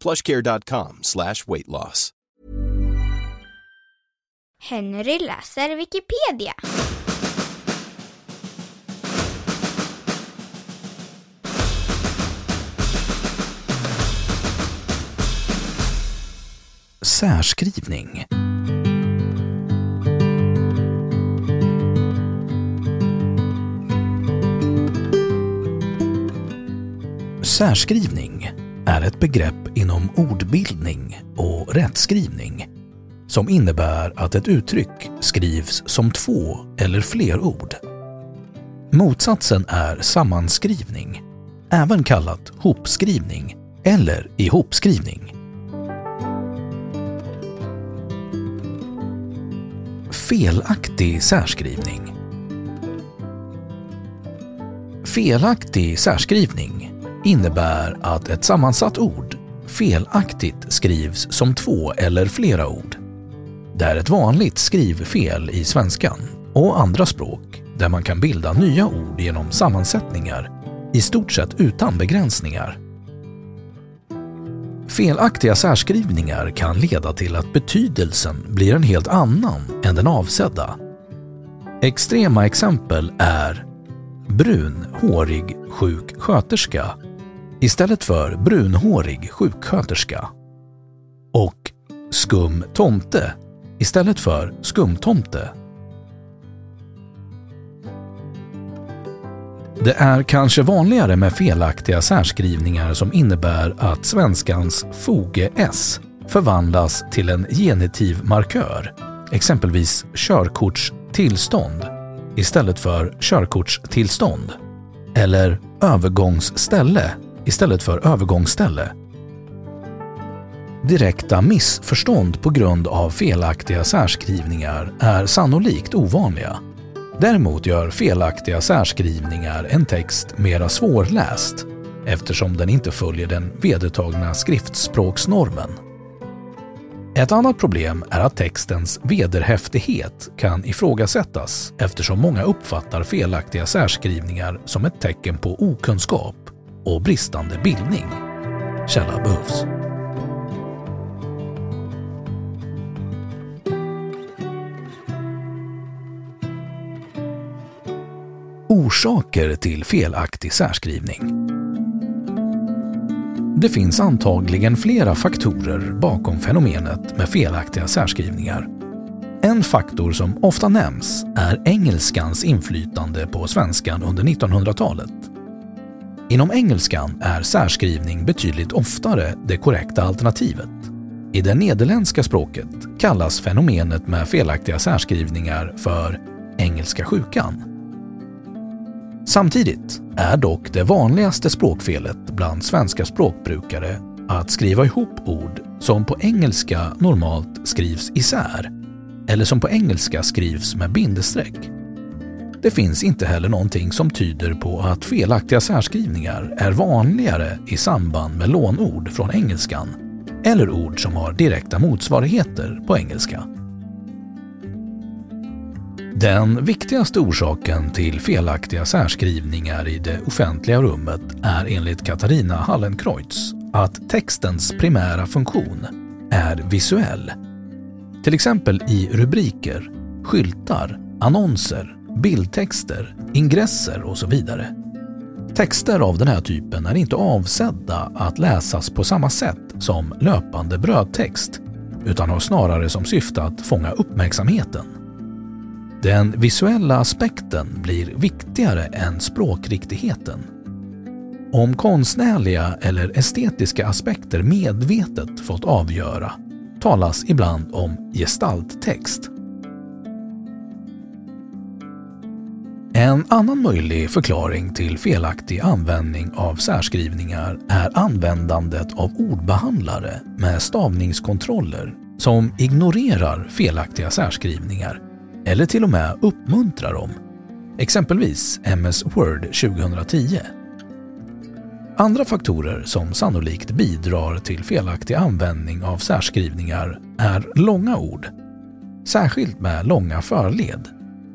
plushcare.com slash weight loss. Henry läser Wikipedia. Särskrivning Särskrivning är ett begrepp inom ordbildning och rättskrivning som innebär att ett uttryck skrivs som två eller fler ord. Motsatsen är sammanskrivning, även kallat hopskrivning eller ihopskrivning. Felaktig särskrivning Felaktig särskrivning innebär att ett sammansatt ord felaktigt skrivs som två eller flera ord. Det är ett vanligt skrivfel i svenskan och andra språk där man kan bilda nya ord genom sammansättningar i stort sett utan begränsningar. Felaktiga särskrivningar kan leda till att betydelsen blir en helt annan än den avsedda. Extrema exempel är brun, hårig, sjuk sköterska istället för brunhårig sjuksköterska och skum tomte istället för skumtomte. Det är kanske vanligare med felaktiga särskrivningar som innebär att svenskans foge-s förvandlas till en genitiv markör, exempelvis körkortstillstånd istället för körkortstillstånd eller övergångsställe istället för övergångsställe. Direkta missförstånd på grund av felaktiga särskrivningar är sannolikt ovanliga. Däremot gör felaktiga särskrivningar en text mera svårläst eftersom den inte följer den vedertagna skriftspråksnormen. Ett annat problem är att textens vederhäftighet kan ifrågasättas eftersom många uppfattar felaktiga särskrivningar som ett tecken på okunskap och bristande bildning. Källa behövs. Orsaker till felaktig särskrivning Det finns antagligen flera faktorer bakom fenomenet med felaktiga särskrivningar. En faktor som ofta nämns är engelskans inflytande på svenskan under 1900-talet. Inom engelskan är särskrivning betydligt oftare det korrekta alternativet. I det nederländska språket kallas fenomenet med felaktiga särskrivningar för engelska sjukan. Samtidigt är dock det vanligaste språkfelet bland svenska språkbrukare att skriva ihop ord som på engelska normalt skrivs isär eller som på engelska skrivs med bindestreck. Det finns inte heller någonting som tyder på att felaktiga särskrivningar är vanligare i samband med lånord från engelskan eller ord som har direkta motsvarigheter på engelska. Den viktigaste orsaken till felaktiga särskrivningar i det offentliga rummet är enligt Katarina Hallenkreutz att textens primära funktion är visuell. Till exempel i rubriker, skyltar, annonser, bildtexter, ingresser och så vidare. Texter av den här typen är inte avsedda att läsas på samma sätt som löpande brödtext utan har snarare som syfte att fånga uppmärksamheten. Den visuella aspekten blir viktigare än språkriktigheten. Om konstnärliga eller estetiska aspekter medvetet fått avgöra talas ibland om gestalttext. En annan möjlig förklaring till felaktig användning av särskrivningar är användandet av ordbehandlare med stavningskontroller som ignorerar felaktiga särskrivningar eller till och med uppmuntrar dem. Exempelvis MS Word 2010. Andra faktorer som sannolikt bidrar till felaktig användning av särskrivningar är långa ord, särskilt med långa förled.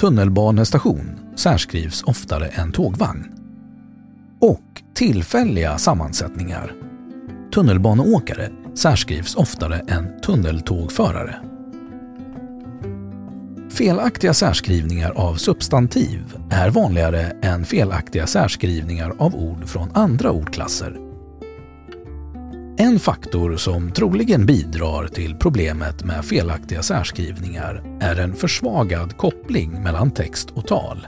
Tunnelbanestation särskrivs oftare än tågvagn. Och tillfälliga sammansättningar. Tunnelbaneåkare särskrivs oftare än tunneltågförare. Felaktiga särskrivningar av substantiv är vanligare än felaktiga särskrivningar av ord från andra ordklasser. En faktor som troligen bidrar till problemet med felaktiga särskrivningar är en försvagad koppling mellan text och tal.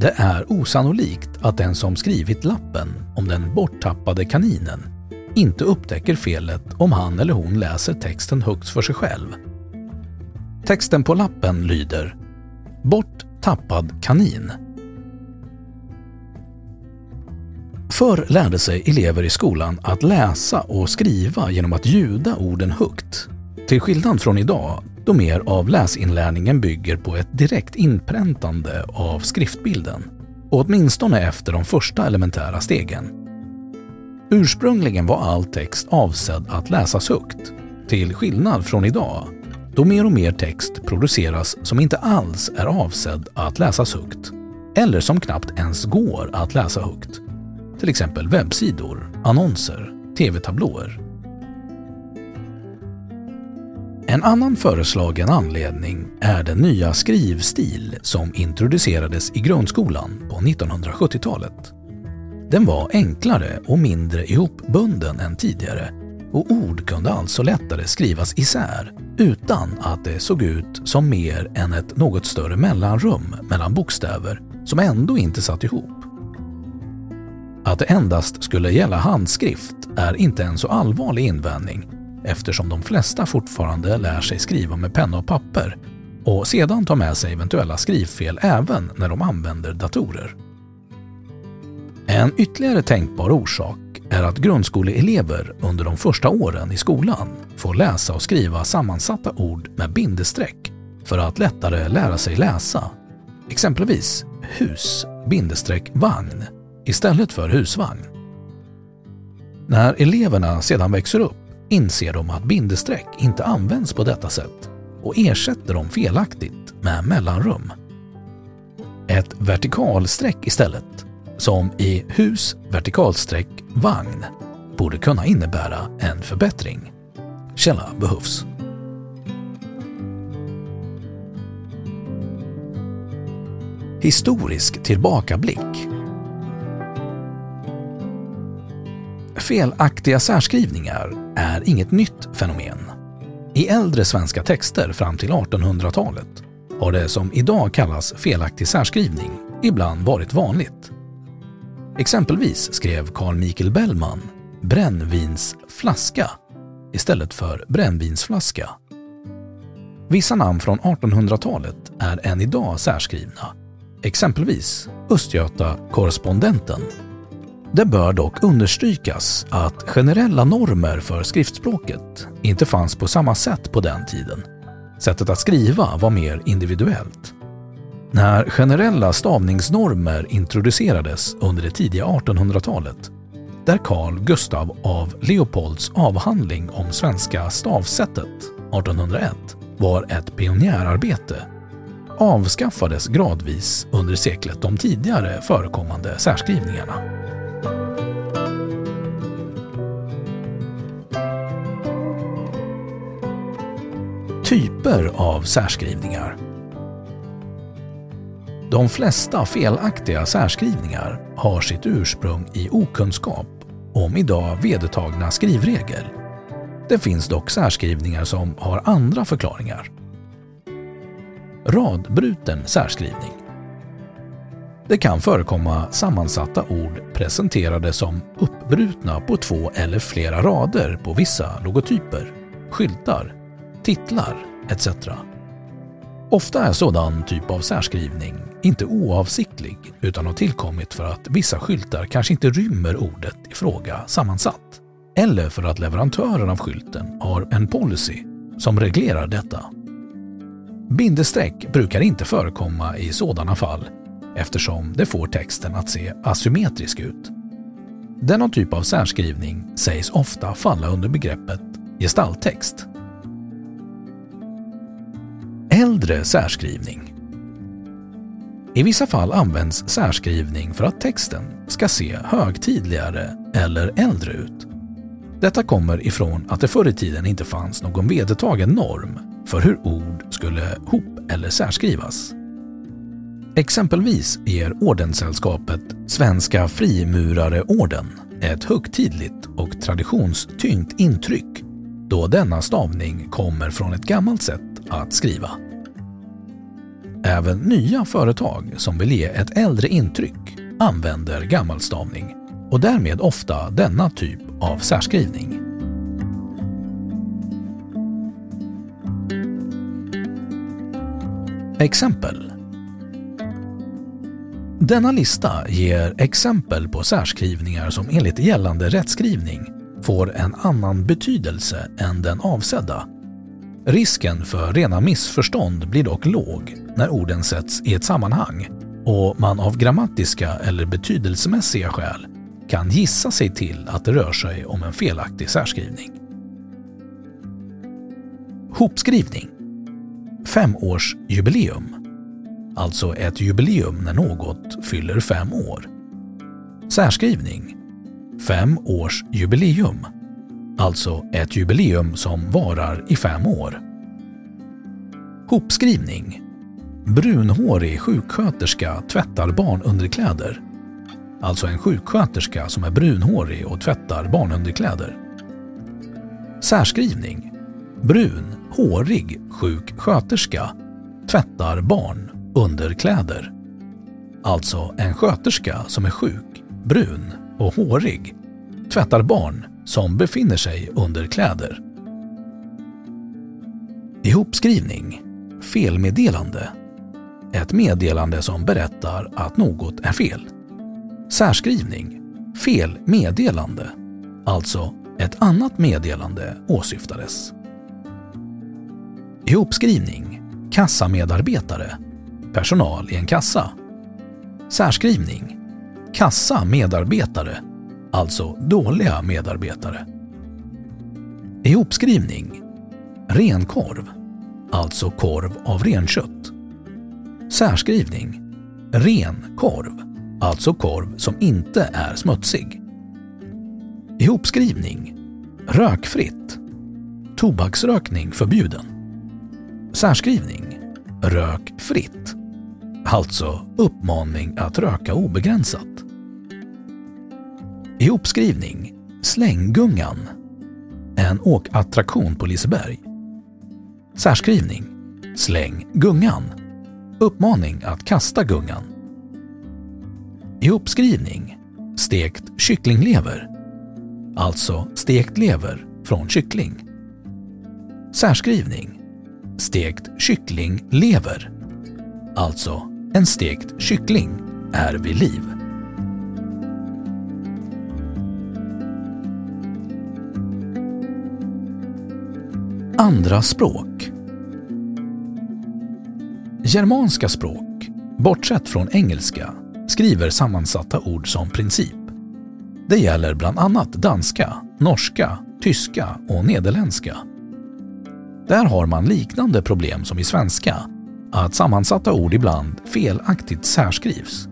Det är osannolikt att den som skrivit lappen om den borttappade kaninen inte upptäcker felet om han eller hon läser texten högt för sig själv Texten på lappen lyder “Bort tappad kanin”. Förr lärde sig elever i skolan att läsa och skriva genom att ljuda orden högt. Till skillnad från idag, då mer av läsinlärningen bygger på ett direkt inpräntande av skriftbilden. åtminstone efter de första elementära stegen. Ursprungligen var all text avsedd att läsas högt, till skillnad från idag då mer och mer text produceras som inte alls är avsedd att läsas högt eller som knappt ens går att läsa högt. Till exempel webbsidor, annonser, tv-tablåer. En annan föreslagen anledning är den nya skrivstil som introducerades i grundskolan på 1970-talet. Den var enklare och mindre ihopbunden än tidigare och ord kunde alltså lättare skrivas isär utan att det såg ut som mer än ett något större mellanrum mellan bokstäver som ändå inte satt ihop. Att det endast skulle gälla handskrift är inte en så allvarlig invändning eftersom de flesta fortfarande lär sig skriva med penna och papper och sedan tar med sig eventuella skrivfel även när de använder datorer. En ytterligare tänkbar orsak är att grundskoleelever under de första åren i skolan får läsa och skriva sammansatta ord med bindestreck för att lättare lära sig läsa. Exempelvis hus bindestreck vagn istället för husvagn. När eleverna sedan växer upp inser de att bindestreck inte används på detta sätt och ersätter dem felaktigt med mellanrum. Ett vertikalstreck istället som i hus vertikalstreck vagn borde kunna innebära en förbättring. Källa behövs. Historisk tillbakablick Felaktiga särskrivningar är inget nytt fenomen. I äldre svenska texter fram till 1800-talet har det som idag kallas felaktig särskrivning ibland varit vanligt. Exempelvis skrev Carl Michael Bellman brännvinsflaska istället för brännvinsflaska. Vissa namn från 1800-talet är än idag särskrivna, exempelvis Östgöta-korrespondenten. Det bör dock understrykas att generella normer för skriftspråket inte fanns på samma sätt på den tiden. Sättet att skriva var mer individuellt. När generella stavningsnormer introducerades under det tidiga 1800-talet där Carl Gustav av Leopolds avhandling om svenska stavsättet 1801 var ett pionjärarbete avskaffades gradvis under seklet de tidigare förekommande särskrivningarna. Typer av särskrivningar De flesta felaktiga särskrivningar har sitt ursprung i okunskap om idag vedertagna skrivregler. Det finns dock särskrivningar som har andra förklaringar. Radbruten särskrivning Det kan förekomma sammansatta ord presenterade som uppbrutna på två eller flera rader på vissa logotyper, skyltar, titlar etc. Ofta är sådan typ av särskrivning inte oavsiktlig utan har tillkommit för att vissa skyltar kanske inte rymmer ordet i fråga sammansatt. Eller för att leverantören av skylten har en policy som reglerar detta. Bindestreck brukar inte förekomma i sådana fall eftersom det får texten att se asymmetrisk ut. Denna typ av särskrivning sägs ofta falla under begreppet gestalttext. Äldre särskrivning I vissa fall används särskrivning för att texten ska se högtidligare eller äldre ut. Detta kommer ifrån att det förr i tiden inte fanns någon vedertagen norm för hur ord skulle hop eller särskrivas. Exempelvis ger Ordenssällskapet Svenska Frimurareorden ett högtidligt och traditionstyngt intryck då denna stavning kommer från ett gammalt sätt att skriva. Även nya företag som vill ge ett äldre intryck använder gammalstavning och därmed ofta denna typ av särskrivning. Exempel Denna lista ger exempel på särskrivningar som enligt gällande rättskrivning får en annan betydelse än den avsedda. Risken för rena missförstånd blir dock låg när orden sätts i ett sammanhang och man av grammatiska eller betydelsemässiga skäl kan gissa sig till att det rör sig om en felaktig särskrivning. Hopskrivning Femårsjubileum Alltså ett jubileum när något fyller fem år. Särskrivning Fem års jubileum Alltså ett jubileum som varar i fem år. Hopskrivning Brunhårig sjuksköterska tvättar barnunderkläder. Alltså en sjuksköterska som är brunhårig och tvättar barnunderkläder. Särskrivning Brun, hårig sjuksköterska tvättar barn underkläder. Alltså en sköterska som är sjuk, brun och hårig tvättar barn som befinner sig under kläder. Ihopskrivning Felmeddelande Ett meddelande som berättar att något är fel. Särskrivning Fel meddelande Alltså ett annat meddelande åsyftades. Ihopskrivning Kassamedarbetare Personal i en kassa. Särskrivning Kassa medarbetare alltså dåliga medarbetare. Ihopskrivning Renkorv, alltså korv av renkött. Särskrivning Ren korv, alltså korv som inte är smutsig. Ihopskrivning Rökfritt Tobaksrökning förbjuden. Särskrivning Rökfritt, alltså uppmaning att röka obegränsat. Ihopskrivning Slänggungan En åkattraktion på Liseberg. Särskrivning Släng gungan Uppmaning att kasta gungan. Ihopskrivning Stekt kycklinglever Alltså stekt lever från kyckling. Särskrivning Stekt kycklinglever Alltså en stekt kyckling är vid liv. Andra språk Germanska språk, bortsett från engelska, skriver sammansatta ord som princip. Det gäller bland annat danska, norska, tyska och nederländska. Där har man liknande problem som i svenska, att sammansatta ord ibland felaktigt särskrivs.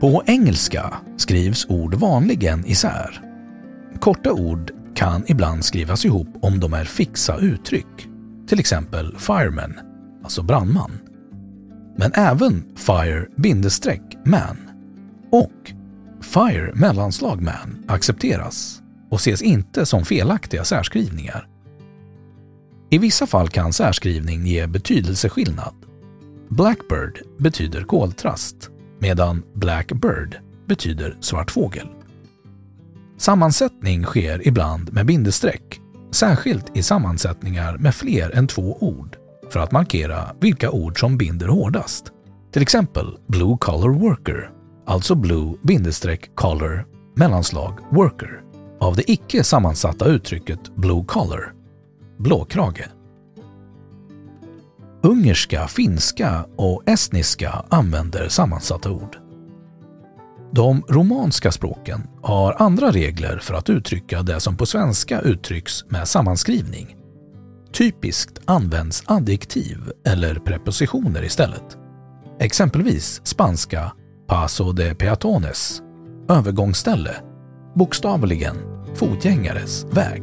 På engelska skrivs ord vanligen isär. Korta ord kan ibland skrivas ihop om de är fixa uttryck, till exempel fireman, alltså brandman. Men även fire-man och fire mellanslag man accepteras och ses inte som felaktiga särskrivningar. I vissa fall kan särskrivning ge betydelseskillnad. Blackbird betyder koltrast medan blackbird betyder svart fågel. Sammansättning sker ibland med bindestreck, särskilt i sammansättningar med fler än två ord för att markera vilka ord som binder hårdast. Till exempel blue collar worker, alltså blue bindestreck collar mellanslag worker av det icke sammansatta uttrycket blue collar, blåkrage. Ungerska, finska och estniska använder sammansatta ord. De romanska språken har andra regler för att uttrycka det som på svenska uttrycks med sammanskrivning. Typiskt används adjektiv eller prepositioner istället. Exempelvis spanska paso de peatones, övergångsställe, bokstavligen fotgängares väg.